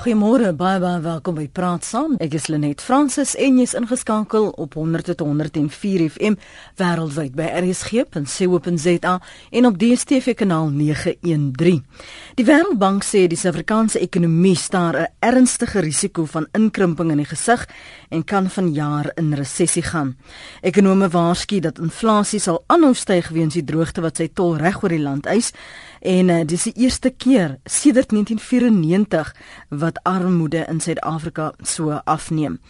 Goeiemôre, baie baie welkom by Praat Saam. Ek is Lenet Fransis en jy's ingeskakel op 100.104 FM wêreldwyd by rsg.co.za en op DStv kanaal 913. Die Wêreldbank sê die Suid-Afrikaanse ekonomie staar 'n ernstige risiko van inkrimping in die gesig en kan vanjaar in resessie gaan. Ekonome waarsku dat inflasie sal aanhou styg weens die droogte wat sy tol reg oor die land eis en uh, dis die eerste keer sedert 1994 wat armoede in Suid-Afrika so afneem,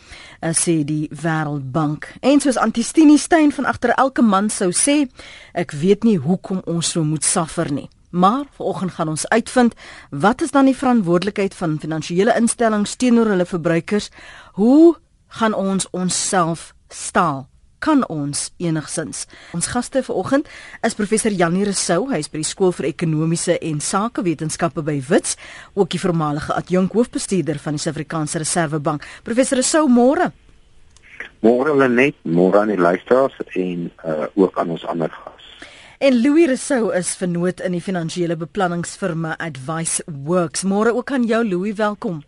uh, sê die Wêreldbank. En soos Antistini Steyn van agter elke man sou sê, ek weet nie hoekom ons so moet suffer nie. Maar vanoggend gaan ons uitvind wat is dan die verantwoordelikheid van finansiële instellings teenoor hulle verbruikers? Hoe gaan ons onsself staal? Kan ons enigsins. Ons gaste vanoggend is professor Janie Rousseau, hy is by die skool vir ekonomiese en sakewetenskappe by Wits, ook die voormalige adjunk hoofbestuurder van die Suid-Afrikaanse Reservebank. Professor Rousseau, môre. Môre Lenet, môre aan die luisteraars en uh, ook aan ons ander gas. En Louis Rousseau is vernoot in die finansiële beplanningsfirma Advice Works. Môre ook aan jou Louis, welkom.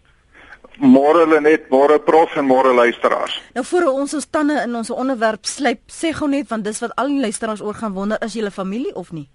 Môre Lenet, môre prof en môre luisteraars. Nou voor ons ons tande in ons onderwerp slyp, sê gou net want dis wat al die luisteraars oor gaan wonder, is julle familie of nie?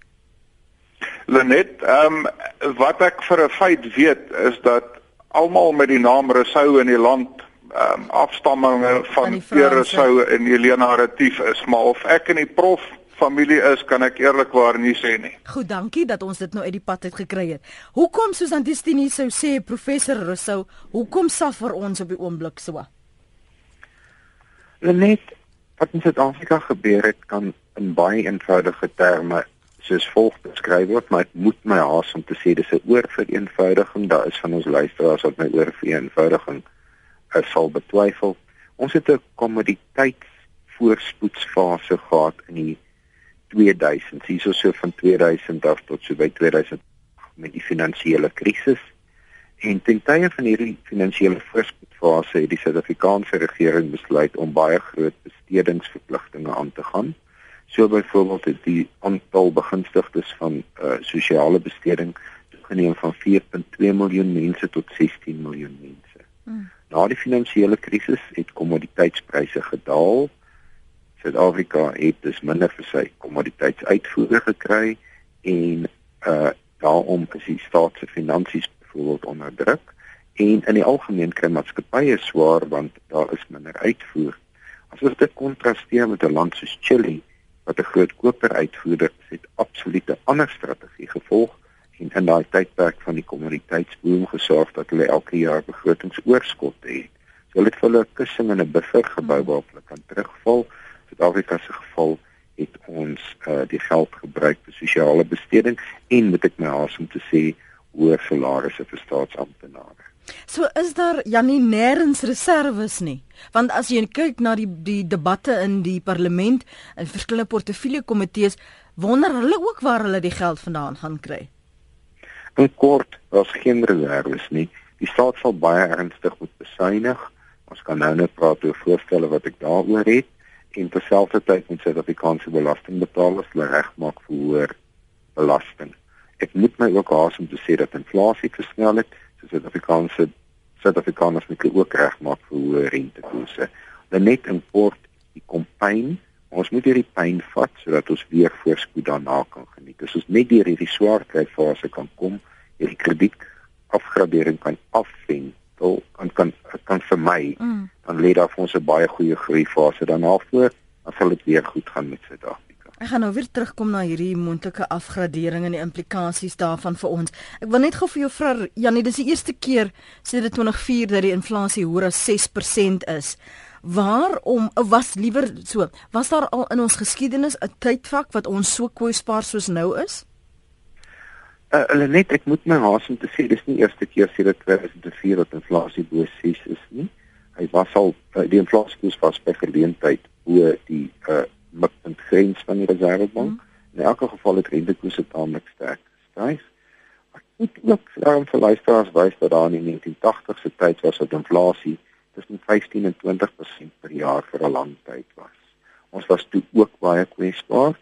Lenet, ehm um, wat ek vir 'n feit weet is dat almal met die naam Rousseau in die land ehm um, afstamminge van Pierre Rousseau en Helena Retief is, maar of ek en die prof familie is, kan ek eerlikwaar nie sê nie. Goed, dankie dat ons dit nou uit die pad uit gekry het. Hoekom soos Antistini sou sê professor Rousseau, hoekom suffer ons op die oomblik so? Net wat in Suid-Afrika gebeur het kan in baie eenvoudige terme soos volg beskryf word, maar ek moet my haas om te sê dis 'n oorvereenvoudiging. Daar is van ons luisteraars wat my oorvereenvoudiging uh, sal betwyfel. Ons het 'n kommoditeits voorspoedsfase gehad in die 2000, hierso so van 2000 af tot so by 2000 met die finansiële krisis. En ten tye van hierdie finansiële voorspoedfase het die Suid-Afrikaanse regering besluit om baie groot bestedingsverpligtinge aan te gaan. So byvoorbeeld het die aantal begunstigdes van uh, sosiale besteding toegeneem van 4.2 miljoen mense tot 16 miljoen mense. Hmm. Na die finansiële krisis het kommoditeitspryse gedaal Suid-Afrika het dus minder vir sy kommoditeitsuitvoere gekry en uh daarom is die staat se finansies byvoorbeeld onder druk en in die algemeen kry maatskappye swaar want daar is minder uitvoer. As ons dit kontrasteer met 'n land soos Chili wat 'n groot koper uitvoerder is, het absolute ander strategie gevolg en in daai tydperk van die kommoditeitsboom gesorg dat hulle elke jaar begrotingsoorskot het. So hulle het vir hulle 'n kussing en 'n buffer gebou waarop hulle kan terugval. Suid-Afrika se geval het ons uh, die geld gebruik vir sosiale besteding en moet ek my haas om te sê hoër salarisse vir staatsamptenare. So is daar Janie nêrens reserves nie. Want as jy kyk na die die debatte in die parlement en verskillende portefeuljekomitees, wonder hulle ook waar hulle die geld vandaan gaan kry. In kort, daar's geen reserves nie. Die staat sal baie ernstig moet besuinig. Ons kan nou net praat oor voorstelle wat ek daaroor het en terselfdertyd moet Suid-Afrikaanse belastingbetalers hulle regmaak vir hoër belasting. Ek moet my ook haas om te sê dat inflasie versnel het, so Suid-Afrikaanse Suid-Afrikaners moet ook regmaak vir hoër rentekoerse. Dan net import die kompyn, ons moet hierdie pyn vat sodat ons weer voorspoed daarna kan geniet. As ons net deur hierdie swaar tydfase kan kom, hierdie krediet afgradering kan afwen wil kan kan kan vermy, mm. dan lê daar vir ons 'n baie goeie groei fase daarna voor, dan sal dit weer goed gaan met Suid-Afrika. Ek gaan nou weer terugkom na hierdie moontlike afgradering en die implikasies daarvan vir ons. Ek wil net gou vir jou vra Janie, dis die eerste keer sedert 2004 dat die inflasie hoër as 6% is. Waarom was liewer so? Was daar al in ons geskiedenis 'n tydvak wat ons so kwesbaar soos nou is? Uh, hulle net ek moet my haas om te sê dis nie eerste keer sedert 2004 dat inflasie bo 6 is nie. Hy was al uh, die inflasie was by geleentheid bo die uh, mikpunt grens van die reservebank. Mm. In elke geval het rentekoerse taamlik sterk gestyg. Ek moet ook daarom vir luisteraars wys dat daar in die 1980 se tyd was dat inflasie tussen 15 en 20% per jaar vir 'n lang tyd was. Ons was toe ook baie kwesbaar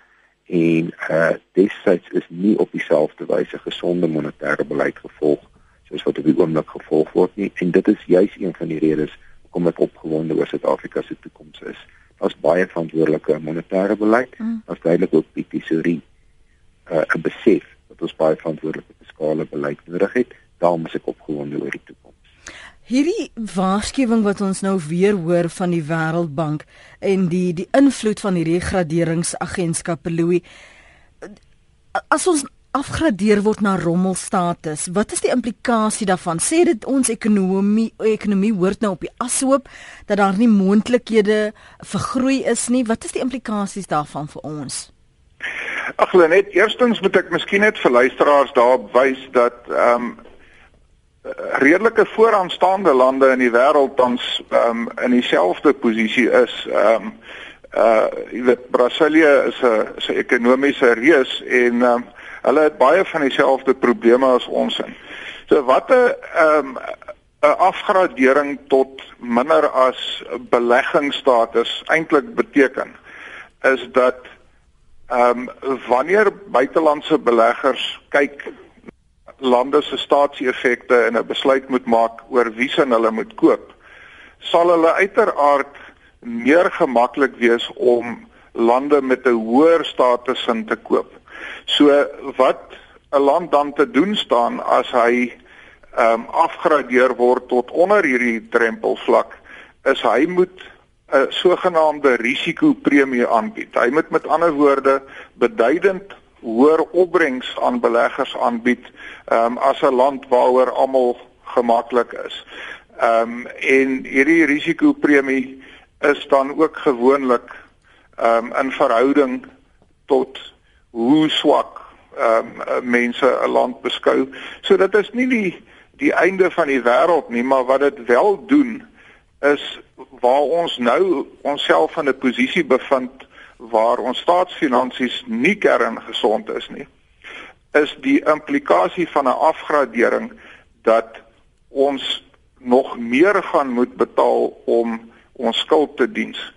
en uh destyds is nie op dieselfde wyse gesonde monetêre beleid gevolg soos wat op die oomblik gevolg word nie en dit is juis een van die redes hoekom ek opgewonde oor Suid-Afrika se toekoms is. Daar's baie verantwoordelike monetêre beleid, mm. daar's duidelik ook die tesorie uh, 'n besef dat ons baie verantwoordelike fiskale beleid nodig het. Daarom is ek opgewonde oor die toekoms. Hierdie waarskuwing wat ons nou weer hoor van die Wêreldbank en die die invloed van hierdie graderingsagentskappe Louis as ons afgradeer word na rommelstatus. Wat is die implikasie daarvan? Sê dit ons ekonomie ekonomie hoort nou op die ashoop dat daar nie moontlikhede vir groei is nie. Wat is die implikasies daarvan vir ons? Ag net eerstens moet ek miskien net vir luisteraars daarop wys dat ehm um, redelike vooraanstaande lande in die wêreld tans um, in dieselfde posisie is. Ehm um, uh jy weet Brasilië is 'n is 'n ekonomiese reus en um, Hulle het baie van dieselfde probleme as ons in. So wat 'n ehm um, 'n afgradering tot minder as beleggingsstatus eintlik beteken is dat ehm um, wanneer buitelandse beleggers kyk lande se staatseffekte en 'n besluit moet maak oor wie se hulle moet koop, sal hulle uiteraard meer gemaklik wees om lande met 'n hoër status in te koop. So wat 'n land dan te doen staan as hy ehm um, afgradeer word tot onder hierdie drempelvlak is hy moet 'n sogenaamde risikopremie aanbied. Hy moet met ander woorde beduidend hoër opbrengs aan beleggers aanbied um, as 'n land waaroor almal gemaklik is. Ehm um, en hierdie risikopremie is dan ook gewoonlik ehm um, in verhouding tot hoe swak ehm um, mense 'n land beskou. So dit is nie die die einde van die wêreld nie, maar wat dit wel doen is waar ons nou onsself in 'n posisie bevind waar ons staatsfinansies nie kerngesond is nie is die implikasie van 'n afgradering dat ons nog meer gaan moet betaal om ons skuld te diens.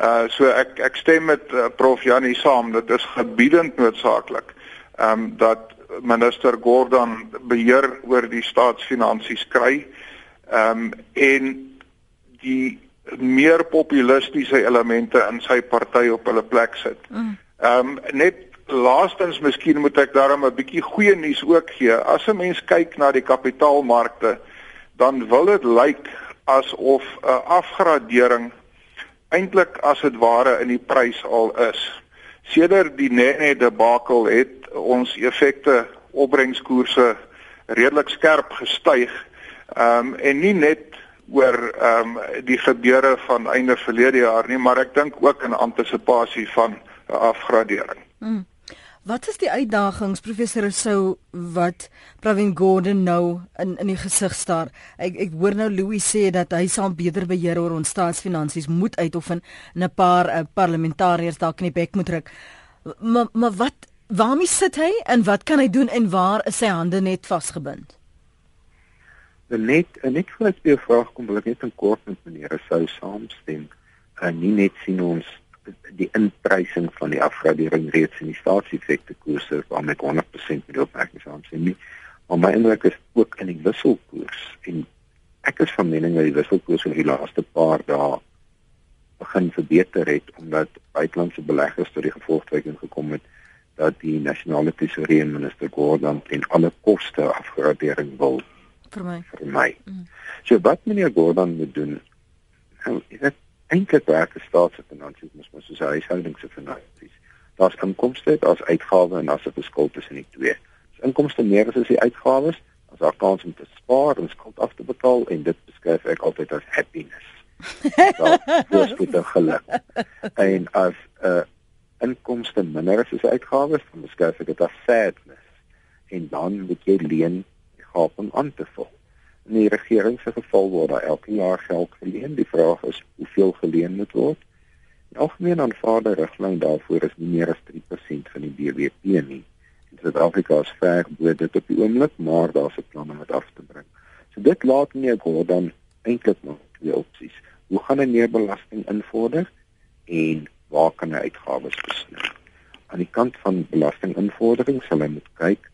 Uh so ek ek stem met uh, Prof Janie saam dit is gebiedend noodsaaklik ehm um, dat minister Gordon beheer oor die staatsfinansies kry ehm um, en die meer populistiese elemente in sy party op hulle plek sit. Mm. Ehm um, net laastens miskien moet ek daarom 'n bietjie goeie nuus ook gee. As 'n mens kyk na die kapitaalmarkte, dan wil dit lyk asof 'n afgradering eintlik as dit ware in die prys al is. Sedert die Nene debakel het ons effekte opbrengskoerse redelik skerp gestyg. Ehm um, en nie net oor ehm um, die gebeure van einde verlede jaar nie, maar ek dink ook in antisisipasie van 'n afgradering. Hmm. Wat is die uitdagings professor Sou wat Pravin Gordhan nou in in die gesig staar? Ek ek hoor nou Louis sê dat hy sal beter beheer oor ons staatsfinansies moet uitoefen en 'n paar uh, parlementariërs dalk in die bek moet druk. Maar maar wat waarmee sit hy en wat kan hy doen en waar is sy hande net vasgebind? Net net vir 'n vraag kom wil ek net in kort met meneer Sou saamstem. En nie net sien ons die inprysing van die afgradering reeds in die staatseffekte koerse waarmee ek 100% met opmerkings saamstem nie. Maar my indruk is ook in die wisselkoers en ek is van mening dat die wisselkoers in die laaste paar dae begin verbeter het omdat buitelandse beleggers tot die gevolgtrekking gekom het dat die nasionale tesourier minister Gordon en alle koste afgradering wil vir my. Vir my. Mm. So wat meneer Gordon moet doen? Nou, dit eintlik werk die staatsfinansies mos mos soos huishoudings se finansies. Daar's inkomste, daar's uitgawes en daar's 'n verskil tussen die twee. As inkomste meer is as die uitgawes, as daar kans om te spaar en skuld af te betaal en dit beskryf ek altyd as happiness. Dit is dit geluk. En as 'n uh, inkomste minder is as uitgawes, dan beskryf ek dit as sadness. En dan moet jy leen gap om aan te vul. In die regering se geval word daar elke jaar geld geleen. Die vraag is hoeveel geleen moet word. Die algemeen aanvaarde riglyn daarvoor is nie meer as 3% van die BBP nie. In Suid-Afrika is ver bo dit op die oomblik, maar daar's 'n plan om dit af te bring. So dit laat nie ek hoor dan eintlik nog twee opsies. Hoe gaan 'n meer belasting invorder en waar kan hy uitgawes besny? Aan die kant van belastinginvordering sal hy moet kyk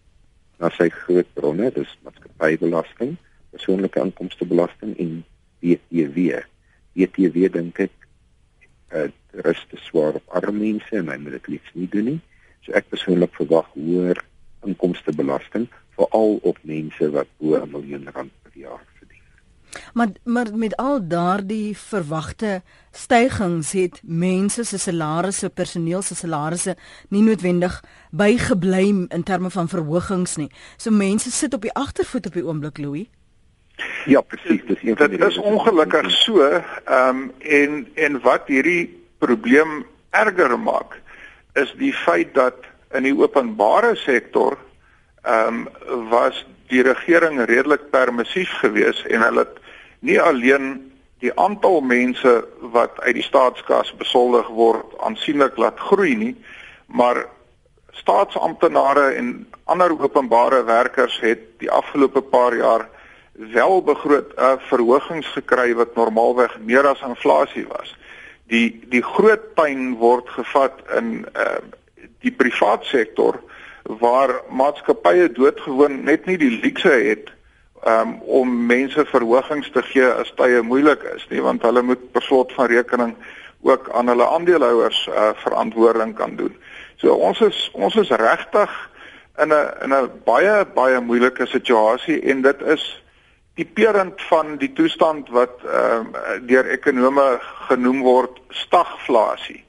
na sy groot bronne, dis maatskappybelasting, persoonlike inkomstebelasting en BTW. BTW dink ek uh rus te swaar op arme mense en hy moet dit liefs nie doen nie. So ek persoonlik verwag hoër inkomstebelasting veral op mense wat bo 'n miljoen rand per jaar. Maar maar met al daardie verwagte stygings het mense se salarisse, personeel se salarisse nie noodwendig bygebly in terme van verhogings nie. So mense sit op die agtervoet op die oomblik, Louis. Ja, presies, dis een van die Dit is ongelukkig so, ehm um, en en wat hierdie probleem erger maak is die feit dat in die openbare sektor ehm um, was die regering redelik permissief geweest en hulle het nie alleen die aantal mense wat uit die staatskas besoldig word aansienlik laat groei nie, maar staatsamptenare en ander openbare werkers het die afgelope paar jaar wel begroot 'n uh, verhogings gekry wat normaalweg meer as inflasie was. Die die groot pyn word gevat in uh, die privaat sektor waar maatskappye doodgewoon net nie die luukse het um, om mense verhogings te gee as tye moeilik is nie want hulle moet per slot van rekening ook aan hulle aandeelhouers uh, verantwoording kan doen. So ons is ons is regtig in 'n in 'n baie baie moeilike situasie en dit is tipeerend van die toestand wat ehm uh, deur ekonome genoem word stagflasie.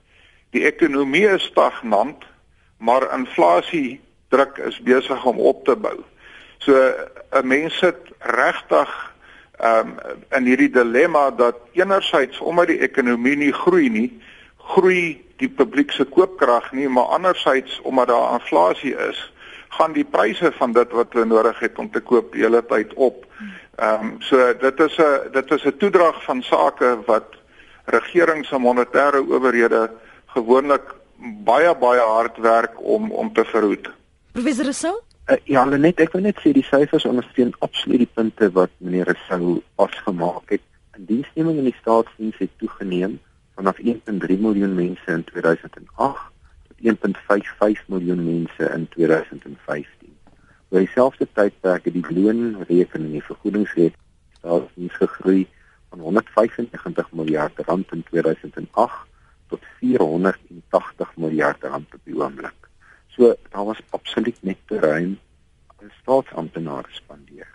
Die ekonomie is stagnant, maar inflasie druk is besig om op te bou. So 'n mens sit regtig um, in hierdie dilemma dat enerzijds omdat die ekonomie nie groei nie, groei die publiek se koopkrag nie, maar anderzijds omdat daar inflasie is, gaan die pryse van dit wat hulle nodig het om te koop die hele tyd op. Ehm um, so dit is 'n dit is 'n toedrag van sake wat regerings en monetêre owerhede gewoonlik baie baie hard werk om om te verhoed. Professor Rousseau? Uh, ja, net ek wil net sê die syfers ondersteun absoluut die punte wat meneer Rousseau afgemaak het. In diensneming in die staatsdiens het toegeneem vanaf 1.3 miljoen mense in 2008 tot 1.55 miljoen mense in 2015. Oor dieselfde tydperk het die loonrekening en die vergoedingsrekening gegroei van 195 miljard rand in 2008 tot 480 miljard rand op die oomblik. So daar was absoluut net ruim aan staatsamptenare spandeer.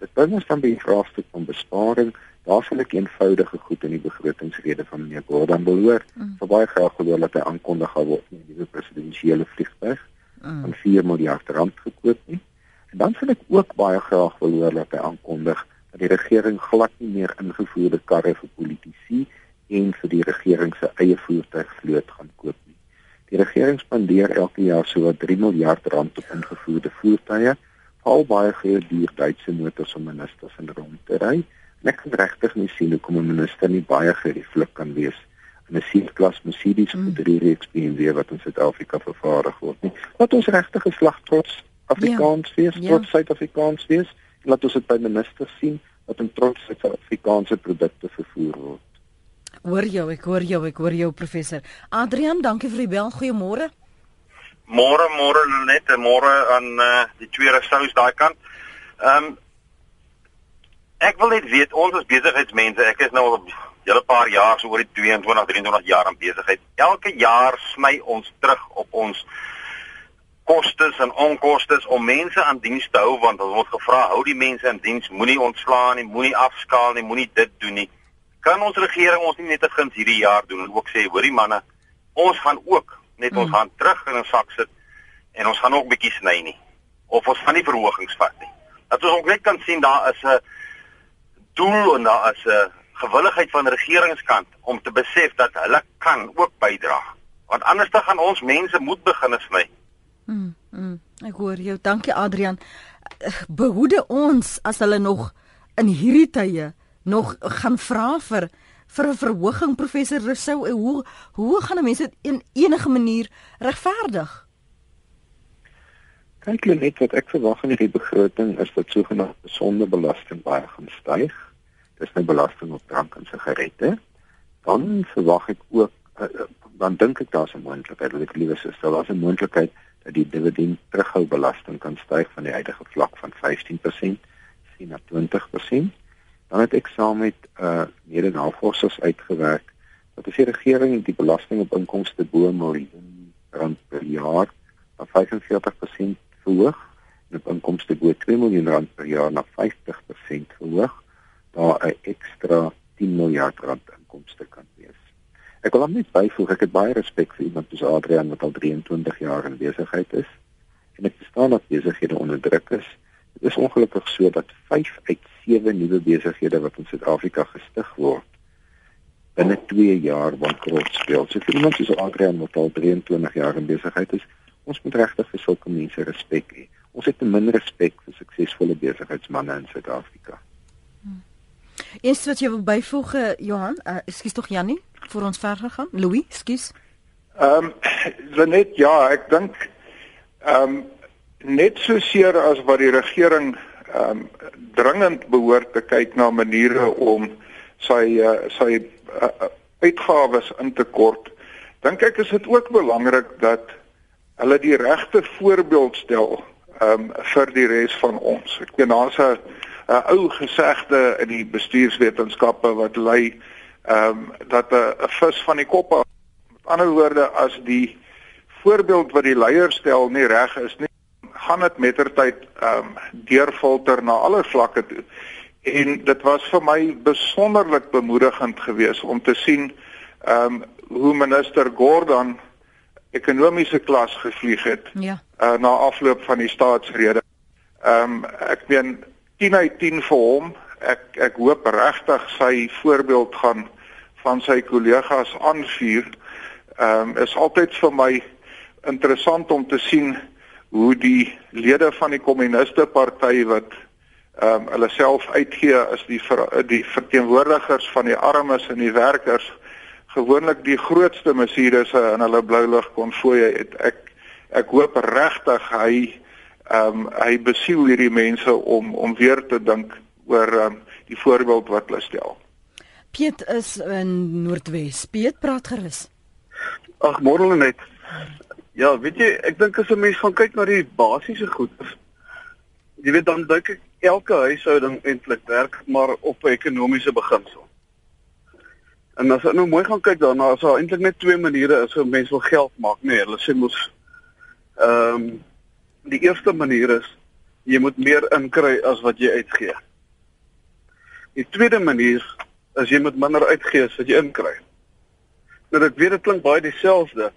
Dit bring ons dan by die vraagstuk van besparing. Daar sal ek eenvoudige goed in die begrotingsrede van meneer Gordon behoor. Mm. So baie graag gehoor dat hy aankondig gaan word 'n nuwe presidensiële vliegtuig mm. van 4 miljard rand gekoop nie. En dan sal ek ook baie graag wil hoor dat hy aankondig dat die regering glad nie meer ingevoerde karre vir politici en vir die regering se eie voertuigvloot gaan koop nie. Die regering spandeer elke jaar sowat 3 miljard rand op ingevoerde voertuie, veral baie gehuurde duur Duitse motors om ministers in rond te ry. Ek kan regtig nie sien hoekom 'n minister nie baie gerieflik kan wees in 'n C-klas Mercedes mm. of 'n 3-reeks BMW wat in Suid-Afrika vervaardig word nie. Wat ons regtig geslag trots Afrikaans ja. wees, ja. trots Suid-Afrikaans wees, laat ons dit by ministers sien wat in trots Suid-Afrikaanse produkte vervoer word. Hoor jou, ek hoor jou, ek hoor jou professor. Adrian, dankie vir die bel. Goeiemôre. Môre, môre net môre aan uh, die tweede sous daai kant. Ehm um, Ek wil net weet ons as besigheidsmense, ek is nou al 'n hele paar jaar so oor die 22, 23 jaar aan besigheid. Elke jaar sny ons terug op ons kostes en onkostes om mense aan diens te hou want ons word gevra hou die mense in diens, moenie ontslaan nie, moenie afskaal nie, moenie dit doen nie kan ons regering ons nie net eens hierdie jaar doen en ook sê hoorie manne ons gaan ook net ons mm. hand terug in ons sak sit en ons gaan ook bietjie sny nie. Of ons gaan nie verhogings vat nie. Dat ons ook net kan sien daar is 'n doel en daar is 'n gewilligheid van regeringskant om te besef dat hulle kan ook bydra. Want anders dan gaan ons mense moet begin sny. Mm, mm, ek hoor jou. Dankie Adrian. Behoede ons as hulle nog in hierdie tye nog gaan vra vir vir 'n verhoging professor Rousseau hoe hoe gaan mense dit in enige manier regverdig? Kyk net wat ek verwag in hierdie begroting is dat sogenaamde sondebelasting baie gaan styg. Dis nou belasting op drank en sigarette. Dan verwag ek ook uh, dan dink ek daar's 'n moontlikheid dat ek liewer sê daar's 'n moontlikheid dat die dividend terughou belasting kan styg van die huidige vlak van 15% sien na 20%. Dan het ek saam met uh mede-navorsers uitgewerk dat as die regering die belasting op inkomste bo miljoen rand per jaar na 45% verhoog en op inkomste bo 2 miljoen rand per jaar na 50% verhoog, daar 'n ekstra 10 miljard rand inkomste kan wees. Ek wil net byvoeg ek het baie respek vir iemand soos Adrian wat al 23 jaar in besigheid is en ek verstaan dat besighede onder druk is. Dit is ongelukkig so dat 5 uit 7 nuwe besighede wat in Suid-Afrika gestig word binne 2 jaar bankrot speel. So vir iemand soos Adrian wat al 23 jaar in besigheid is, ons moet regtig vir sulke mense respek hê. Ons het te min respek vir suksesvolle besigheidsmense in Suid-Afrika. Hmm. Eens wat jy wil byvoeg, eh, Johan, uh, ekskuus tog Jannie, voor ons verder gaan. Louis, ekskuus. Ehm um, net ja, ek dink ehm um, net so seer as wat die regering ehm um, dringend behoort te kyk na maniere om sy uh, sy uh, uitgawes in te kort. Dink ek is dit ook belangrik dat hulle die regte voorbeeld stel um, vir die res van ons. Ek ken daar's 'n 'n ou gesegde in die bestuurswetenskappe wat lei ehm um, dat 'n vis van die kop af. Met ander woorde as die voorbeeld wat die leier stel nie reg is nie, gaan dit mettertyd ehm um, deurfilter na alle vlakke toe. En dit was vir my besonderlik bemoedigend geweest om te sien ehm um, hoe minister Gordon ekonomiese klas gevlieg het. Ja. Uh, na afloop van die staatsrede. Ehm um, ek meen 10 uit 10 vir hom. Ek ek hoop regtig sy voorbeeld gaan van sy kollegas aanvuur. Ehm um, is altyd vir my interessant om te sien hoe die lede van die kommuniste party wat ehm um, hulle self uitgee as die ver, die verteenwoordigers van die armes en die werkers gewoonlik die grootste mesierisse in hulle blou lig konvoë het. Ek ek hoop regtig hy ehm um, hy besiel hierdie mense om om weer te dink oor ehm um, die voorbeeld wat hulle stel. Piet is in Noordwes. Piet praat gerus. Ag môre net. Ja, weet jy, ek dink as 'n mens gaan kyk na die basiese goed. Jy weet dan dink ek elke huishouding eintlik werk maar op 'n ekonomiese beginsel. En as jy nou mooi gaan kyk daarna, is daar eintlik net twee maniere as 'n mens wil geld maak, nee, hulle sê mos ehm um, die eerste manier is jy moet meer inkry as wat jy uitgee. Die tweede manier is jy moet minder uitgee as wat jy inkry. Nou ek weet dit klink baie dieselfde,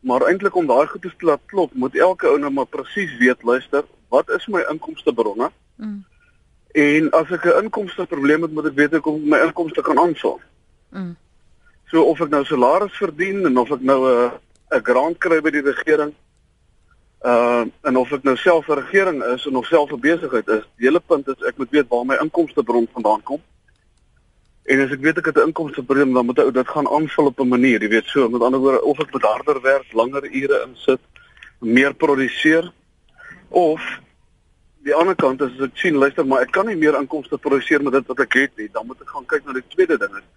maar eintlik om daai goed te laat klop, moet elke ou nou maar presies weet, luister, wat is my inkomste bronne? Mm. En as ek 'n inkomste probleem het, moet ek weet hoe ek my inkomste kan aanvul. Mm. So of ek nou salaris verdien en of ek nou 'n 'n grant kry by die regering uh en of ek nou self 'n regering is en of self 'n besigheid is, die hele punt is ek moet weet waar my inkomstebron vandaan kom. En as ek weet ek het 'n inkomstebron, dan moet ek dit gaan aanvul op 'n manier, jy weet so, met ander woorde of ek moet harder werk, langer ure insit, meer produseer of die ander kant is as ek sien luister maar ek kan nie meer inkomste produseer met dit wat ek het nie, dan moet ek gaan kyk na die tweede ding is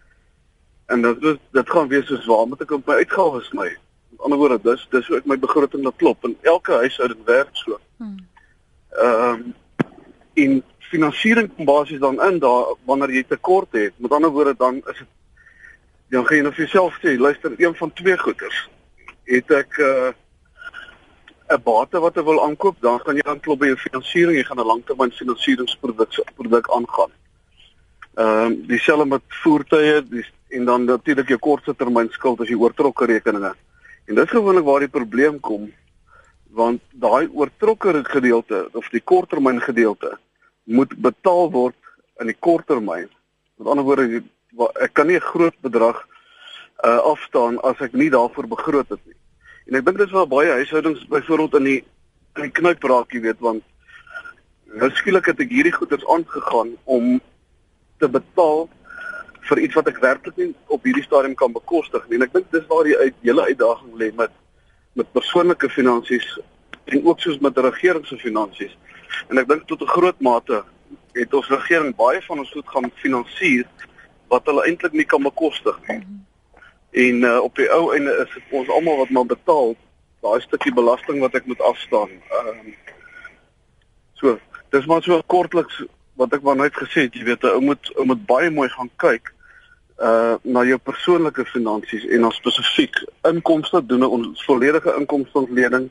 en dit is dit gaan wees soos waar moet ek op my uitgawes sny. Met ander woorde, dis dis hoe ek my begroting laat klop en elke huishouding werk so. Hmm. Ehm um, in finansiering kom basies dan in daar wanneer jy tekort het. Met ander woorde dan is dit dan gaan jy nou vir jouself sê, luister, een van twee goeders. Het ek 'n uh, bate wat ek wil aankoop, dan gaan jy dan klop by jou finansiering, jy gaan 'n langtermyn finansieringsproduk produk aangaan. Ehm um, dieselfde met voertuie, die en dan natuurlik jou kortste termyn skuld as jy oortrokke rekeninge. En dis gewoonlik waar die probleem kom want daai oortrokke gedeelte of die korttermyn gedeelte moet betaal word in die korttermyn. Met ander woorde ek kan nie 'n groot bedrag uh afstaan as ek nie daarvoor begroot het nie. En ek dink dis waar baie huishoudings byvoorbeeld in die in die knyp raak, jy weet, want nou skielik het ek hierdie goederes aangegaan om te betaal vir iets wat ek werklik nie op hierdie stadium kan bekostig nie. En ek dink dis waar die uit hele uitdaging lê met met persoonlike finansies en ook soos met regering se finansies. En ek dink tot 'n groot mate het ons regering baie van ons goed gaan finansier wat hulle eintlik nie kan bekostig nie. En uh, op die ou einde is dit ons almal wat maar betaal daai stukkie belasting wat ek moet afstaan. Ehm um, so, dis maar so kortliks wat ek maar net gesê het, jy weet, ou moet ou moet baie mooi gaan kyk uh na jou persoonlike finansies en dan spesifiek inkomste doen 'n volledige inkomsteontleding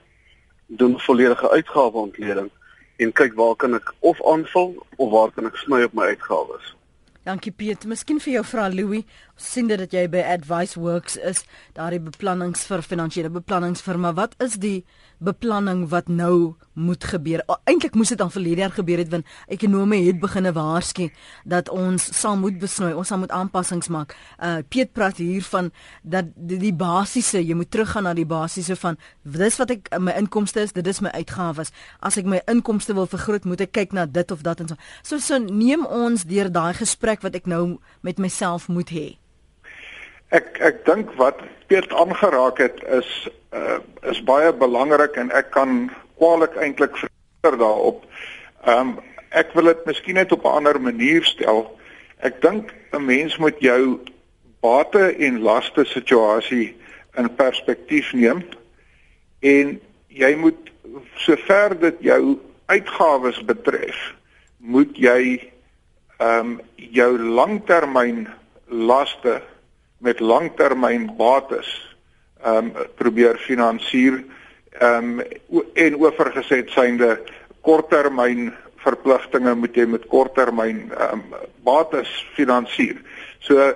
doen volledige uitgaweontleding en kyk waar kan ek of aanvul of waar kan ek sny op my uitgawes. Dankie Piet. Miskien vir jou vra Louis, sien dit dat jy by Advice Works is, daardie beplannings vir finansiële beplanningsfirma. Wat is die beplanning wat nou moet gebeur? Eintlik moes dit al verlede jaar gebeur het want ekonome het begine waarsku dat ons sal moet besnoei, ons sal moet aanpassings maak. Uh Piet praat hier van dat die, die basiese, jy moet teruggaan na die basiese van dis wat ek my inkomste is, dit is my uitgawes. As ek my inkomste wil vergroot, moet ek kyk na dit of dat en so. So so neem ons deur daai gesprek wat ek nou met myself moet hê. Ek ek dink wat Piet aangeraak het is uh, is baie belangrik en ek kan kwaliek eintlik verder daarop. Ehm um, ek wil dit miskien net op 'n ander manier stel. Ek dink 'n mens moet jou bate en laste situasie in perspektief neem en jy moet sover dit jou uitgawes betref, moet jy ehm um, jou langtermyn laste met langtermyn bates ehm um, probeer finansier ehm um, en oorgeset synde korttermyn verpligtinge moet jy met korttermyn ehm um, bates finansier. So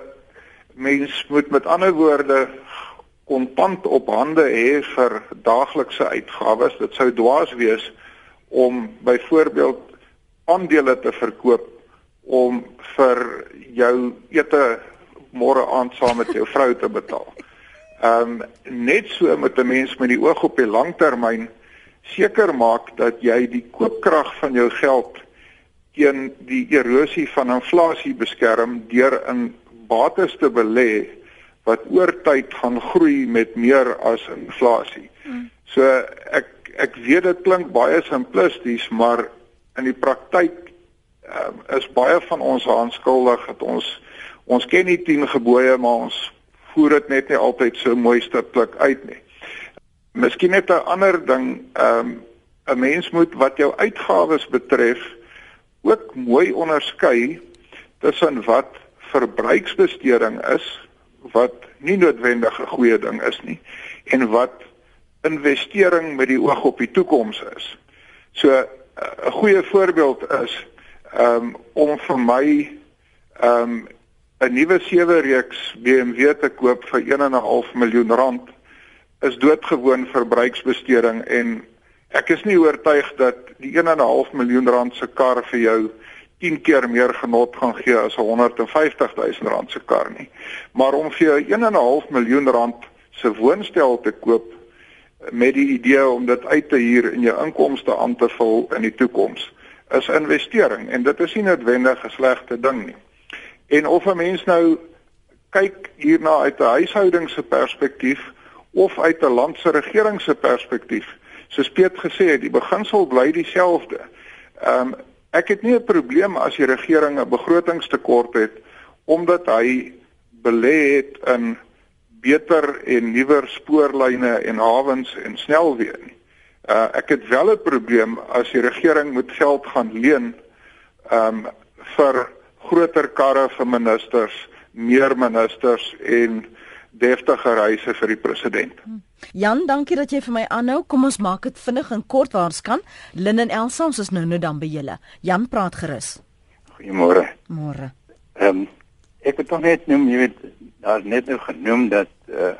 mens moet met ander woorde kontant op hande hê vir daaglikse uitgawes. Dit sou dwaas wees om byvoorbeeld aandele te verkoop om vir jou ete môre aand saam met jou vrou te betaal. Ehm um, net so met 'n mens met die oog op die langtermyn seker maak dat jy die koopkrag van jou geld teen die erosie van inflasie beskerm deur in bates te belê wat oor tyd gaan groei met meer as inflasie. Hmm. So ek ek weet dit klink baie simplisties, maar in die praktyk um, is baie van ons aanskuldig dat ons Ons ken die 10 gebooie, maar ons voer dit net nie altyd so mooi stiptelik uit nie. Miskien net 'n ander ding, ehm um, 'n mens moet wat jou uitgawes betref ook mooi onderskei tussen wat verbruiksbesteding is wat nie noodwendig 'n goeie ding is nie en wat investering met die oog op die toekoms is. So 'n goeie voorbeeld is ehm um, om vir my ehm um, 'n nuwe sewe reeks BMW te koop vir 1.5 miljoen rand is doodgewoon verbruiksbesteding en ek is nie oortuig dat die 1.5 miljoen rand se kar vir jou 10 keer meer genot gaan gee as 'n 150 000 rand se kar nie. Maar om vir jou 1.5 miljoen rand se woonstel te koop met die idee om dit uit te huur en jou inkomste aan te vul in die toekoms is investering en dit is nie noodwendig 'n slegte ding nie. En of 'n mens nou kyk hierna uit 'n huishouding se perspektief of uit 'n land se regering se perspektief, soos Piet gesê het, die beginsel bly dieselfde. Ehm um, ek het nie 'n probleem as die regering 'n begrotingstekort het omdat hy belê het in beter en nuwer spoorlyne en hawens en snelweë nie. Uh ek het wel 'n probleem as die regering moet geld gaan leen ehm um, vir groter karre vir ministers, meer ministers en deftige reise vir die president. Hm. Jan, dankie dat jy vir my aanhou. Kom ons maak dit vinnig en kort waars kan. Lynn en Elsa, ons is nou nou dan by julle. Jan praat gerus. Goeiemôre. Môre. Ehm um, ek het tog net noem, jy weet, daar net nou genoem dat eh uh,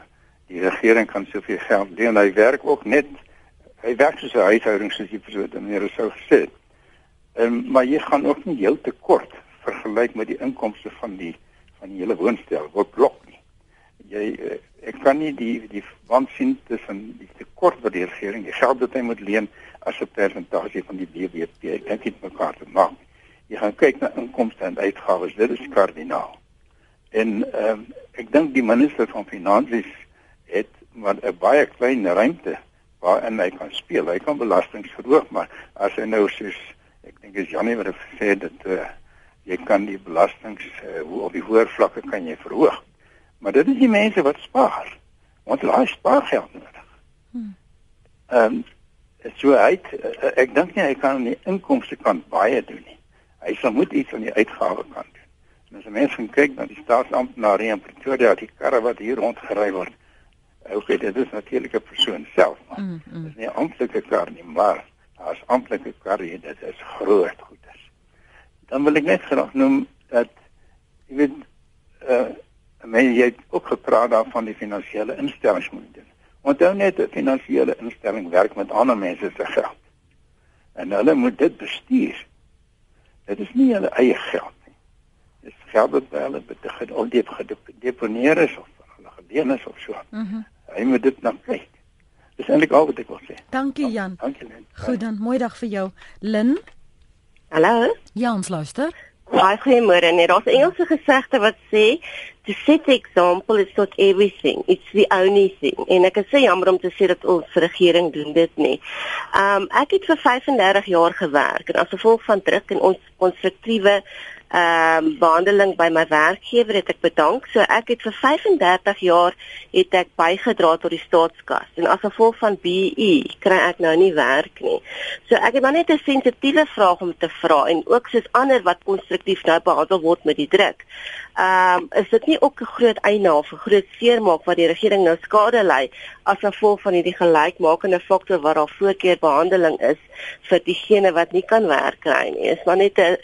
die regering kan soveel geld leen. Hy werk ook net hy werk soos 'n huishouding soos versoek dan hier sou gesê. Ehm um, maar jy gaan ook nie heel te kort vergelyk met die inkomste van die van die hele woonstel word blok nie. Jy eh, ek kan nie die die want sien tussen die tekort wat die regering die geld wat hy moet leen as 'n persentasie van die BBP. Ek dink dit mekaar te maak. Jy gaan kyk na inkomste en uitgawes. Dit is kardinaal. En ehm um, ek dink die minister van finansies het maar 'n baie klein ruimte waarin hy kan speel. Hy kan belastings verhoog, maar as hy nou soos ek dink is Janie wat het gesê dat uh, jy kan die belastings uh, op die hoër vlakke kan jy verhoog. Maar dit is die mense wat spaar. Want hulle het spaargeld nodig. Hmm. Ehm um, so hy het, uh, ek dink nie hy kan aan die inkomste kant baie doen nie. Hy sal moet iets aan die uitgawe kant doen. En as mense gaan kyk na die staatsamptenare in Pretoria, die karre wat hier rondgery word, okay, dit is natuurlik 'n persoon self, maar mm, mm. dit is nie 'n amptelike kar nie, maar as amptelike karre, dit is groot goeders. Dan wil ek net graag noem dat jy weet uh men jy het ook gepraat daarvan die finansiële instellings moet doen. Onthou net 'n finansiële instelling werk met ander mense se geld. En hulle moet dit bestuur. Dit is nie hulle eie geld nie. Dit is geld wat hulle betrek of dit gedeponeer is of hulle gedien is of so. Mhm. Mm Hy moet dit nou kyk. Dis eintlik al wat ek wil sê. Dankie Jan. Dankie Lin. Goed dan, mooi dag vir jou. Lin. Hallo. Ja, ons luister. Baie goeiemôre. Net daar's 'n Engelse gesegde wat sê to set example is not everything. It's the only thing. En ek is so jammer om te sê dat ons regering doen dit nie. Um ek het vir 35 jaar gewerk en as gevolg van druk en ons konstruktiewe ehm um, behandeling by my werkgewer het ek bedank. So ek het vir 35 jaar het ek bygedra tot die staatskas en as gevolg van BE kry ek nou nie werk nie. So ek het maar net 'n sensitiewe vraag om te vra en ook soos ander wat konstruktief nou behandel word met die druk. Ehm um, is dit nie ook 'n groot eienaar 'n groot seermaak wat die regering nou skade ly as gevolg van hierdie gelykmakende faktor waar daar voorkeurbehandeling is vir diegene wat nie kan werk kry nie. Is maar net 'n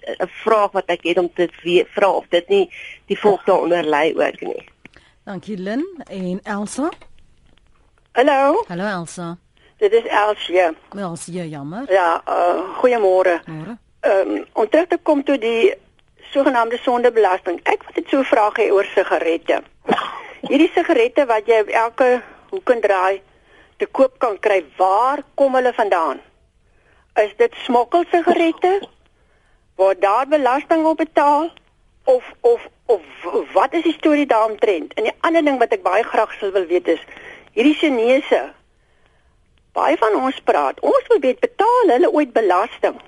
vraag wat ek het om te vra of dit nie die volk daaronder lê ook nie. Dankie Lin en Elsa. Hallo. Hallo Elsa. Dit is Elsie. Elsie, jammer. Ja, uh, goeiemôre. Môre. Ehm um, onthou te kom toe die sogenaamde sondebelasting. Ek wil dit so vra gee oor sigarette. Hierdie sigarette wat jy elke hoek en draai te koop kan kry, waar kom hulle vandaan? Is dit smokkel sigarette? Word daar belasting op betaal of of of wat is die storie daaromtrent? En die ander ding wat ek baie graag sou wil weet is hierdie Chinese baie van ons praat, ons wil weet betaal hulle ooit belasting?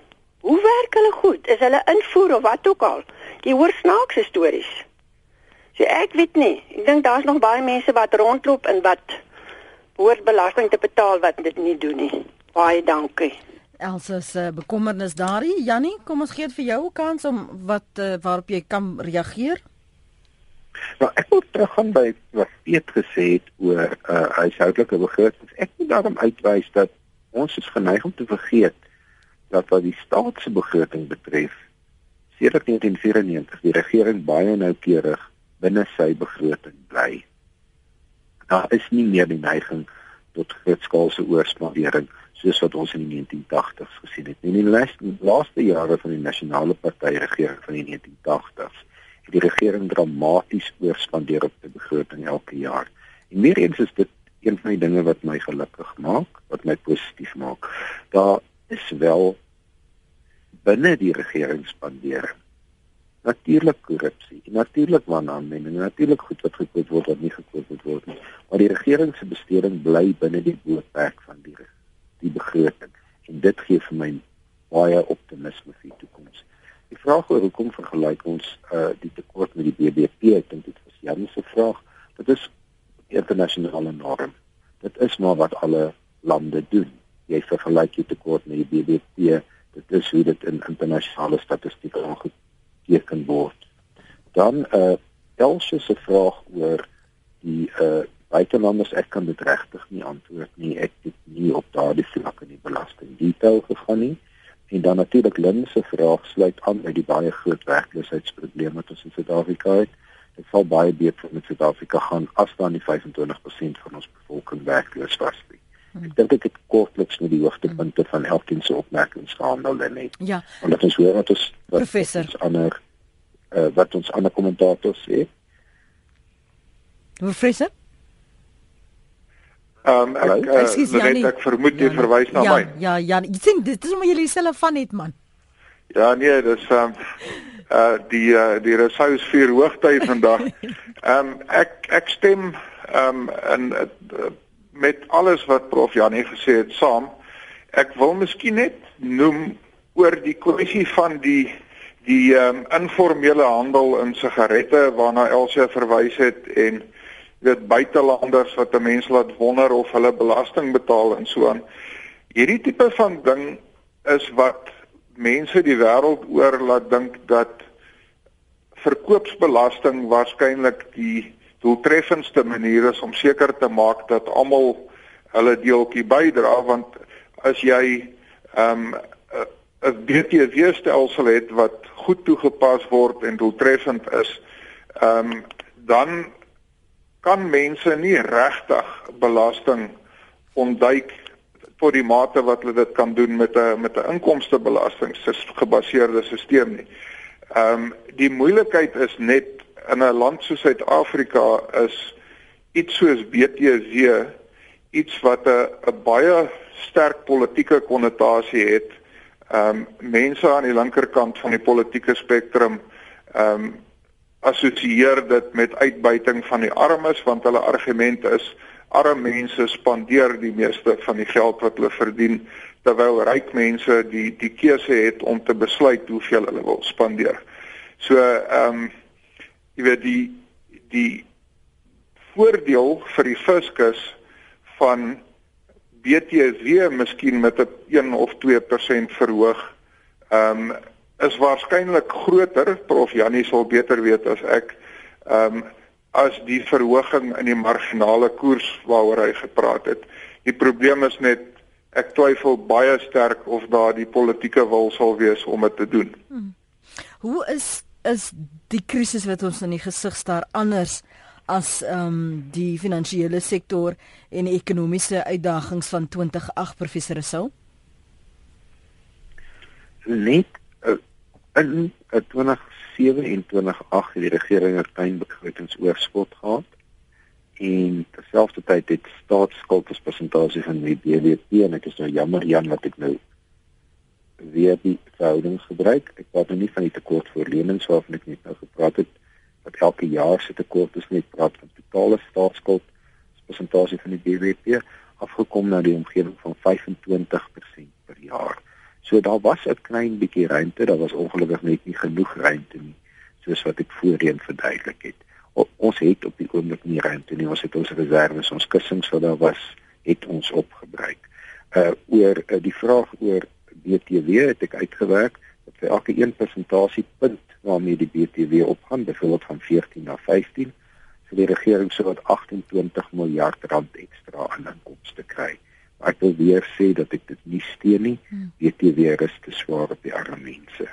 Hoe werk hulle goed? Is hulle invoer of wat ook al? Jy hoor snaakse stories. So ek weet nie. Ek dink daar's nog baie mense wat rondloop en wat behoort belasting te betaal wat dit nie doen nie. Baie dankie. Elsa se bekommernis daarin. Jannie, kom ons gee dit vir jou 'n kans om wat uh, waarop jy kan reageer. Nou ek wil teruggaan by wat Piet gesê het oor uh huishoudelike begrotings. Ek wil daarom uitwys dat ons is geneig om te vergeet dat wat die staat se begroting betref, sedert 1994 die regering baie noukeurig binne sy begroting bly. Daar is nie meer die neiging tot grootskaalse oorspandering soos wat ons in die 1980s gesien het. In die laaste laaste jare van die nasionale party regering van die 1980s het die regering dramaties oorspandeer op die begroting elke jaar. En meer eens is dit een van die dinge wat my gelukkig maak, wat my positief maak. Daar is wel binne die regering spandeer. Natuurlik korrupsie, natuurlik wanhandeling, natuurlik goed wat gekoop word wat nie gekoop word nie. Maar die regering se besteding bly binne die bootperk van die die begroting en dit gee vir my baie optimisme vir die toekoms. Die vraag oor hoekom vergelyk ons uh die tekort met die BBP, ek dink dit was Jan se vraag. Dit is internasionale norm. Dit is maar wat alle lande doen. Jy vergelyk jy tekort met die BBP dit is hoe dit in internasionale statistieke aangeteken word. Dan uh eh, Elsie se vraag oor die uh buitelanders ek kan dit regtig nie antwoord nie. Ek het nie op daardie vlak in die belasting detail gegaan nie. En dan natuurlik Lynn se vraag sluit aan by die baie groot werkloosheidsprobleme wat ons in Suid-Afrika het. Dit sal baie beter met Suid-Afrika gaan as dan die 25% van ons bevolking werkloos was. Nie. Ek dink ek het kortliks met die hoogtepunte van elkeen se opmerkings gehandel net. Ja. En dit is hoor wat ons wat professor ons ander uh, wat ons ander kommentators sê. Professor Ehm um, ek uh, ek, ek vermoed jy verwys na ja, my. Ja, ja. Ek dink dit is omdat jy dieselfde van het man. Ja, nee, dis ehm um, uh die uh, die resous vier hoogtyd vandag. Ehm um, ek ek stem ehm um, in uh, met alles wat prof Janie gesê het saam. Ek wil miskien net noem oor die kwessie van die die um, informele handel in sigarette waarna Elsie verwys het en weet buitelanders wat 'n mens laat wonder of hulle belasting betaal en so aan. Hierdie tipe van ding is wat mense die wêreld oor laat dink dat verkoopsbelasting waarskynlik die doeltreffendste manier is om seker te maak dat almal hulle deeltjie bydra want as jy ehm um, 'n BTW stelsel het wat goed toegepas word en doeltreffend is, ehm um, dan kan mense nie regtig belasting ontduik tot die mate wat hulle dit kan doen met 'n met 'n inkomstebelasting gebaseerde stelsel nie. Ehm um, die moeilikheid is net in 'n land soos Suid-Afrika is iets soos BTW iets wat 'n baie sterk politieke konnotasie het. Ehm um, mense aan die linkerkant van die politieke spektrum ehm um, assosieer dit met uitbuiting van die armes want hulle argument is arme mense spandeer die meeste van die geld wat hulle verdien terwyl ryk mense die die keuse het om te besluit hoeveel hulle wil spandeer. So ehm um, jy weet die die voordeel vir die fiskus van BTW miskien met 'n 1 of 2% verhoog ehm um, is waarskynlik groter, prof Jannie sal beter weet as ek, ehm um, as die verhoging in die marginale koers waaroor hy gepraat het. Die probleem is net ek twyfel baie sterk of daar die politieke wil sal wees om dit te doen. Hmm. Hoe is is die krisis wat ons in die gesig staar anders as ehm um, die finansiële sektor en ekonomiese uitdagings van 2008 professor Rousseau? Net in 2007 en 2008 het die regering 'n klein begrotingsoorskot gehad en terselfdertyd het staatsskuld as persentasie van die BBP en ek is nou jammer Jan dat ek nou weer die verhouding gebruik. Ek praat nou nie van die tekort vir lenings waarvan ek net nou gepraat het wat elke jaar se tekort is net praat van totale staatsskuld as persentasie van die BBP afgekom na die omgewing van 25% per jaar. So daar was 'n klein bietjie ruimte, daar was ongelukkig net nie genoeg ruimte nie, soos wat ek voorheen verduidelik het. O, ons het op die oomblik nie ruimte nie. Ons het ons reserves, ons kussings wat daar was, het ons opgebruik. Uh oor uh, die vraag oor BTW het ek uitgewerk dat vir elke 1% punt waarmee die BTW opgaan, byvoorbeeld van 14 na 15, sou die regering sowat 28 miljard rand ekstra aan inkomste kry ek wil weer sê dat ek dit nie steun nie. Hmm. BTW is te swaar op die arme mense.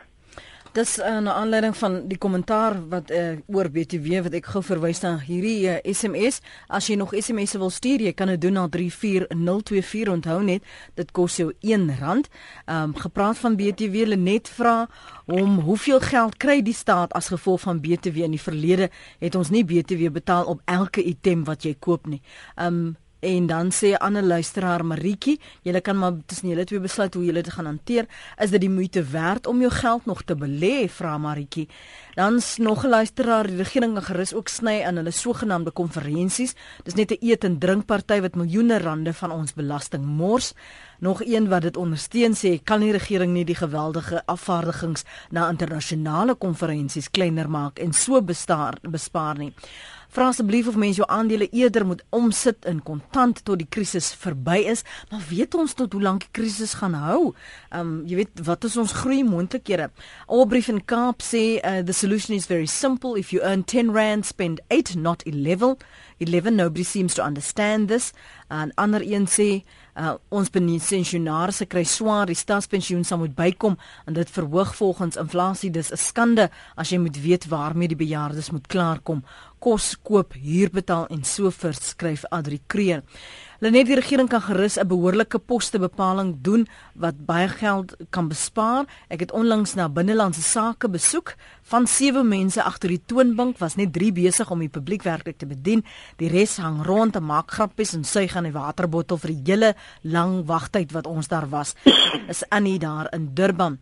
Dis 'n uh, aanleiding van die kommentaar wat uh, oor BTW wat ek gou verwys na hierdie uh, SMS. As jy nog SMS'e wil stuur, jy kan dit doen na 34024. Onthou net, dit kos jou R1. Ehm um, gepraat van BTW, Lenet vra om hoeveel geld kry die staat as gevolg van BTW in die verlede? Het ons nie BTW betaal op elke item wat jy koop nie. Ehm um, En dan sê 'n ander luisteraar Maritjie, julle kan maar tussen julle twee besluit hoe julle dit gaan hanteer. Is dit die moeite werd om jou geld nog te belê? Vra Maritjie. Dan's nog 'n luisteraar, die regering gaan gerus ook sny aan hulle sogenaamde konferensies. Dis net 'n eet en drink party wat miljoene rande van ons belasting mors. Nog een wat dit ondersteun sê, kan die regering nie die geweldige afvaardigings na internasionale konferensies kleiner maak en so bestaar bespaar nie. Vra asseblief of mense jou aandele eerder moet omsit in kontant tot die krisis verby is, maar weet ons tot hoe lank die krisis gaan hou? Um, jy weet wat is ons groei moontlikhede? Albrief in Kaap sê uh, the solution is very simple if you earn 10 rand spend 8 not 11. 11 nobody seems to understand this. En ander een sê uh, ons pensionaars kry swaar, die staatspensioen sal moet bykom en dit verhoog volgens inflasie. Dis 'n skande as jy moet weet waarmee die bejaardes moet klaarkom kos koop, huur betaal en so voort skryf Adri Kreer. Hulle net die regering kan gerus 'n behoorlike postebepaling doen wat baie geld kan bespaar. Ek het onlangs na binnelandse sake besoek. Van 7 mense agter die toonbank was net 3 besig om die publiek werklik te bedien. Die res hang rond en maak grappies en suig aan die waterbottel vir die hele lang wagtyd wat ons daar was. Is Annie daar in Durban.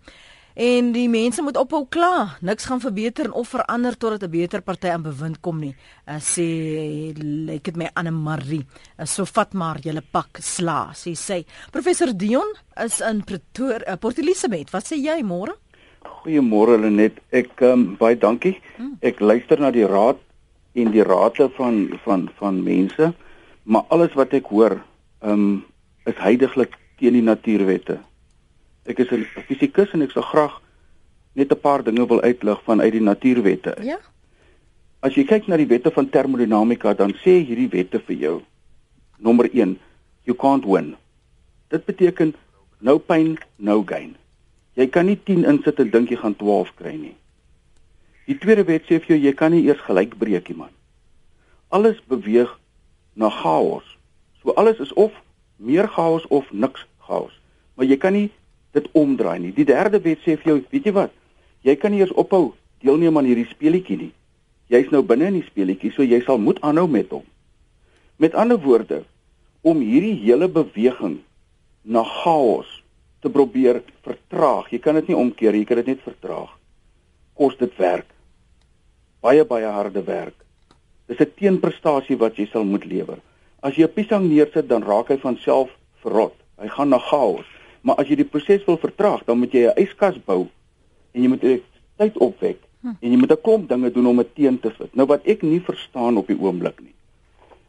En die mense moet ophou kla. Niks gaan verbeter of verander totdat 'n beter party aan bewind kom nie. Uh, sê lyk dit my Anne Marie. Uh, so vat maar julle pak sla, sê sy. Professor Dion is in Pretoria, uh, Port Elizabeth. Wat sê jy môre? Goeiemôre Lenet. Ek um, baie dankie. Hmm. Ek luister na die raad en die rate van van van mense, maar alles wat ek hoor, ehm um, is heidaglik teen die natuurwette. Ek is 'n fisikus en ek sal graag net 'n paar dinge wil uitlig vanuit die natuurwette. Ja. As jy kyk na die wette van termodinamika, dan sê hierdie wette vir jou nommer 1, you can't win. Dit beteken no pain, no gain. Jy kan nie 10 insit en dink jy gaan 12 kry nie. Die tweede wet sê vir jou jy kan nie eers gelyk breek nie man. Alles beweeg na chaos. So alles is of meer chaos of niks chaos. Maar jy kan nie dit omdraai nie. Die derde wet sê vir jou, weet jy wat? Jy kan nie eers ophou deelneem aan hierdie speletjie nie. Jy's nou binne in die speletjie, so jy sal moet aanhou met hom. Met ander woorde, om hierdie hele beweging na chaos te probeer vertraag. Jy kan dit nie omkeer, jy kan dit net vertraag. Kos dit werk. Baie baie harde werk. Dis 'n teenprestasie wat jy sal moet lewer. As jy 'n piesang neersit, dan raak hy van self verrot. Hy gaan na chaos. Maar as jy die proses wil vertraag, dan moet jy 'n yskas bou en jy moet tyd opwek hm. en jy moet 'n klomp dinge doen om dit teen te sit. Nou wat ek nie verstaan op die oomblik nie,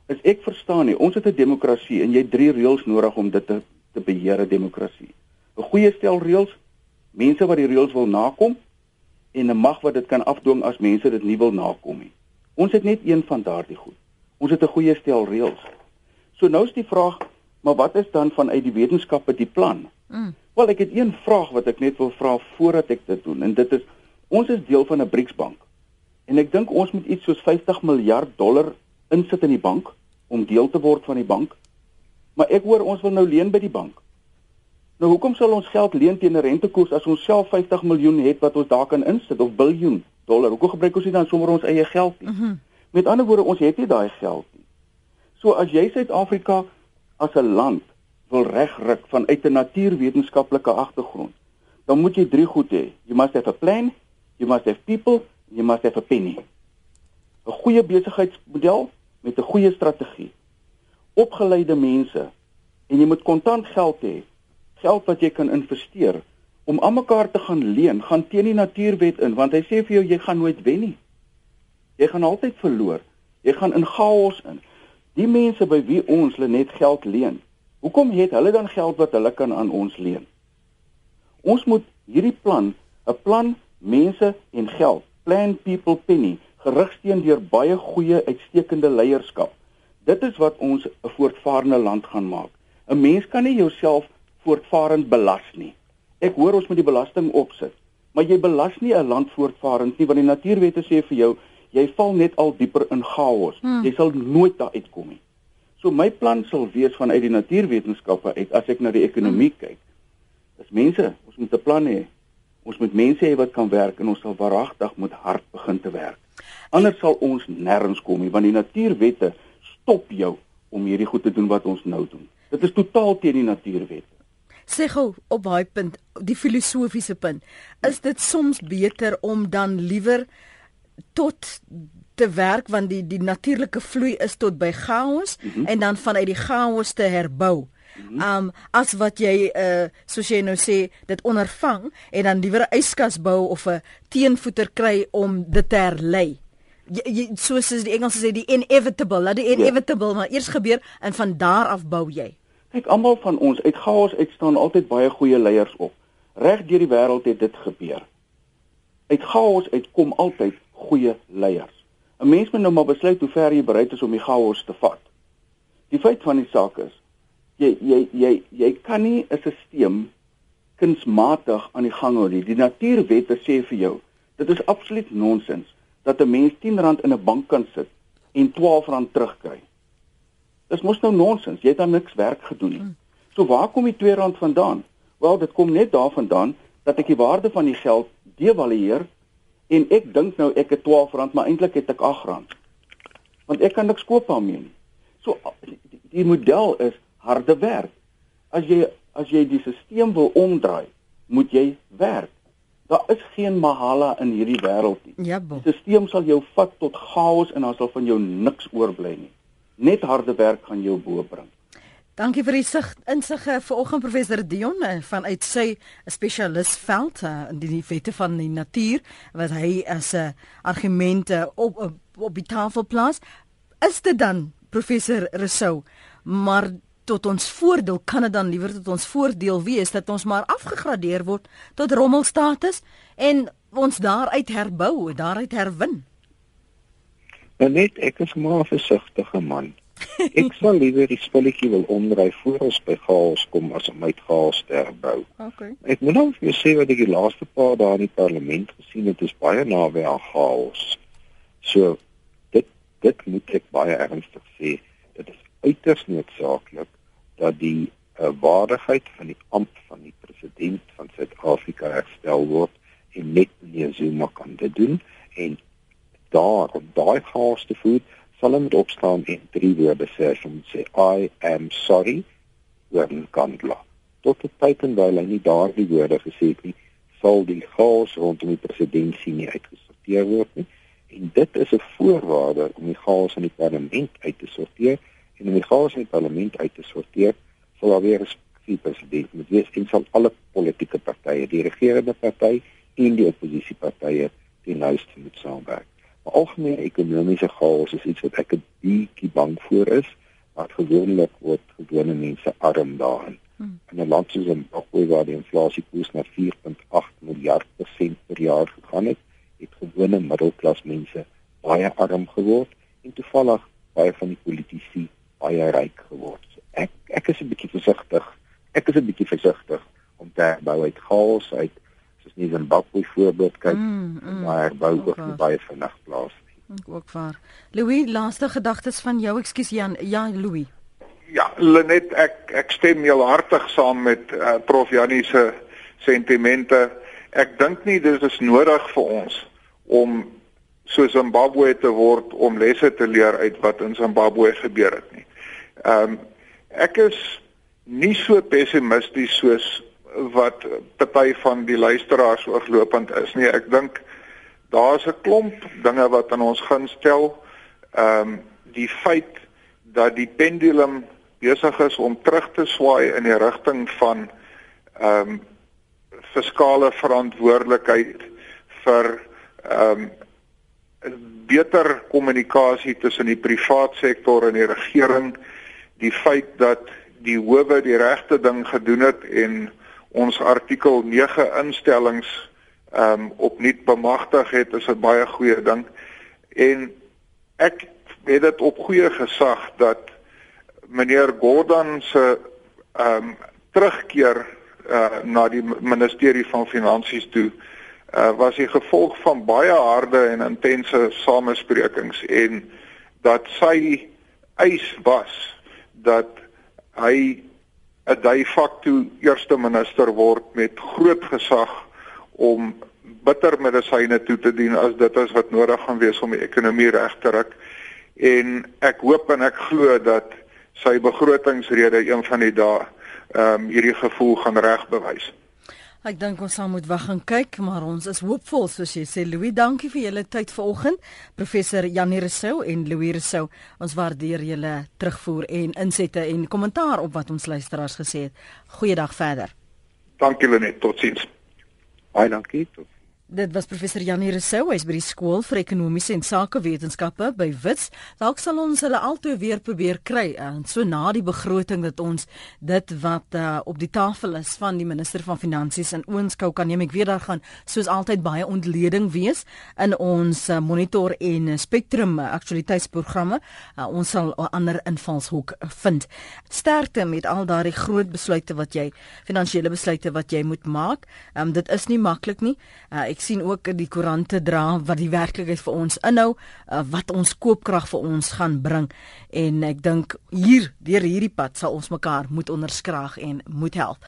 is ek verstaan nie. Ons het 'n demokrasie en jy het drie reëls nodig om dit te te beheer 'n demokrasie. 'n Goeie stel reëls, mense wat die reëls wil nakom en 'n mag wat dit kan afdwing as mense dit nie wil nakom nie. Ons het net een van daardie goed. Ons het 'n goeie stel reëls. So nou is die vraag, maar wat is dan vanuit die wetenskappe die plan? Mm. Wel, ek het een vraag wat ek net wil vra voordat ek dit doen en dit is ons is deel van 'n BRICS bank. En ek dink ons moet iets soos 50 miljard dollar insit in die bank om deel te word van die bank. Maar ek hoor ons wil nou leen by die bank. Nou hoekom sal ons geld leen teen 'n rentekoers as ons self 50 miljoen het wat ons daar kan insit of biljoen dollar? Hoekom gebruik ons nie dan sommer ons eie geld nie? Mm -hmm. Met ander woorde, ons het nie daai geld nie. So as jy Suid-Afrika as 'n land wil regryk vanuit 'n natuurwetenskaplike agtergrond, dan moet jy drie goed hê. You must have a plan, you must have people, you must have a penny. 'n Goeie besigheidsmodel met 'n goeie strategie. Opgeleide mense en jy moet kontant geld hê. Geld wat jy kan investeer om aan mekaar te gaan leen, gaan teen die natuurwet in want hy sê vir jou jy gaan nooit wen nie. Jy gaan altyd verloor. Jy gaan in chaos in. Die mense by wie ons net geld leen. Hoekom het hulle dan geld wat hulle kan aan ons leen? Ons moet hierdie plan, 'n plan mense en geld, plan people penny gerigsteen deur baie goeie uitstekende leierskap. Dit is wat ons 'n voortvarende land gaan maak. 'n Mens kan nie jouself voortvarend belas nie. Ek hoor ons moet die belasting opsit, maar jy belas nie 'n land voortvarend nie want die natuurwette sê vir jou jy val net al dieper in chaos. Hmm. Jy sal nooit daar uitkom nie. So my plan sal wees vanuit die natuurwetenskappe uit as ek na die ekonomie hmm. kyk. Dis mense, ons moet 'n plan hê. Ons moet mense hê wat kan werk en ons sal waaragtig moet hard begin te werk. Anders sal ons nêrens kom nie want die natuurwette stop jou om hierdie goed te doen wat ons nou doen. Dit is totaal teen die natuurwette. Sê gou op daai punt, die filosofiese punt, is dit soms beter om dan liewer tot te werk want die die natuurlike vloei is tot by chaos mm -hmm. en dan vanuit die chaos te herbou. Mhm. Um as wat jy uh soos jy nou sê dit ondervang en dan liewer 'n yskas bou of 'n teenvoeter kry om dit te herlei jy, jy soos die Engelse sê die inevitable, laat die ja. inevitable ja. maar eers gebeur en van daar af bou jy. Kyk, almal van ons uit chaos uitstaan altyd baie goeie leiers op. Reg deur die wêreld het dit gebeur. Uit chaos uitkom altyd goeie leiers. 'n Mens moet nou maar besluit hoe ver jy bereid is om die chaos te vat. Die feit van die saak is jy jy jy jy kan nie 'n stelsel kunsmatig aan die gang hou nie. Die natuurwette sê vir jou, dit is absoluut nonsens dat 'n mens R10 in 'n bank kan sit en R12 terugkry. Dis mos nou nonsens. Jy het dan niks werk gedoen nie. So waar kom die R2 vandaan? Wel, dit kom net daarvandaan dat ek die waarde van die geld devalueer en ek dink nou ek het R12, maar eintlik het ek R8. Want ek kan niks koop daarmee nie. So die, model is harde werk. As jy as jy die stelsel wil omdraai, moet jy werk. Daar is geen mahala in hierdie wêreld nie. Ja, die stelsel sal jou vat tot chaos en dan sal van jou niks oorbly nie. Net harde werk gaan jou bo bring. Dankie vir die sig insigge vanoggend professor Dion eh, vanuit sy spesialis veld eh, in die wette van die natuur wat hy as 'n argumente op op die tafel plaas. Is dit dan professor Rousseau, maar tot ons voordeel kan dit dan liewer tot ons voordeel wees dat ons maar afgegradeer word tot rommelstatus en ons daaruit herbou, daaruit herwin. Nou net ek is maar 'n versigtige man. Ek sal liewer die spulletjie wil omdryf voor ons by chaos kom as om uit chaos te herbou. Okay. Ek moet nou vir sê wat ek die laaste paar dae in die parlement gesien het, is baie naby aan chaos. So dit dit moet ek baie ernstig sê. Dit is uiters noodsaaklik dat die uh, waardigheid van die ampt van die president van Suid-Afrika herstel word en net meneer Zuma kan dit doen en daar op daai chaos te voed sal hom opstaan en drie woorde sê en sê I am sorry when kandla tot die tyd en wyl hy nie daardie woorde gesê het nie sal die chaos rondom die presidentsie nie uitgesorteer word nie. En dit is 'n voorwaarde om die chaos in die parlement uit te sorteer. En om die chaos in die parlement uit te sorteer sal daar weer 'n president moet wees en sal alle politieke partye die regerende party en die oppositiepartye die nouste moet saamwerk. Algemene ekonomiese chaos is iets wat ek 'n bietjie bang voor is, wat gewoonlik word gewone mense arm daarin. Hmm. In 'n land soos Zimbabwe waar die inflasie koers na 4.8 miljard persent per jaar gegaan het, het gewone middelklas mense baie arm geword en toevallig baie van die politici baie ryk geword. So ek ek is 'n bietjie versigtig. Ek is 'n bietjie versigtig om te bou uit chaos uit soos nie Zimbabwe voorbeeld kyk mm, mm, maar bou ook nie baie vinnig plaas nie. Ook vaar. Louis, laaste gedagtes van jou, ekskuus Jan. Ja, Louis. Ja, Lenet, ek ek stem heel hartig saam met uh, Prof Janie se sentimente. Ek dink nie dit is nodig vir ons om so Zimbabwe te word om lesse te leer uit wat in Zimbabwe gebeur het nie. Ehm um, ek is nie so pessimisties soos wat party van die luisteraars ooglopend is nie. Ek dink daar's 'n klomp dinge wat aan ons gaan stel. Ehm um, die feit dat die pendulum besig is om terug te swaai in die rigting van ehm um, fiskale verantwoordelikheid vir ehm um, beter kommunikasie tussen die privaat sektor en die regering die feit dat die howe die regte ding gedoen het en ons artikel 9 instellings ehm um, opnuut bemagtig het is 'n baie goeie ding. En ek het dit op goeie gesag dat meneer Gordon se ehm um, terugkeer uh, na die ministerie van finansies toe uh, was die gevolg van baie harde en intense samesprekings en dat sy eis was dat hy 'n de facto eerste minister word met groot gesag om bitter medisyne toe te dien as dit is wat nodig gaan wees om die ekonomie reg te ruk. En ek hoop en ek glo dat sy begrotingsrede een van die dae ehm um, hierdie gevoel gaan reg bewys. Ek dink ons sal moet wag en kyk, maar ons is hoopvol soos jy sê. Louis, dankie vir julle tyd vanoggend. Professor Janie Rousseau en Louis Rousseau, ons waardeer julle terugvoer en insette en kommentaar op wat ons luisteraars gesê het. Goeiedag verder. Dankie Lenet, totsiens. Baie dankie. Tot Dit was professor Janie Rousseau, hy's by die skool vir ekonomiese en sakewetenskappe by Wits. Dalk sal ons hulle altoe weer probeer kry en so na die begroting dat ons dit wat uh, op die tafel is van die minister van finansies in oënskou kan neem. Ek weet daar gaan soos altyd baie ontleding wees in ons uh, monitor en spectrum uh, aktualiteitsprogramme. Uh, ons sal 'n ander invalshoek vind. Sterkte met al daardie groot besluite wat jy finansiële besluite wat jy moet maak. Um, dit is nie maklik nie. Uh, ek sien ook in die koerante dra wat die werklikheid vir ons inhou, uh, wat ons koopkrag vir ons gaan bring en ek dink hier deur hierdie pad sal ons mekaar moet onderskraag en moet help.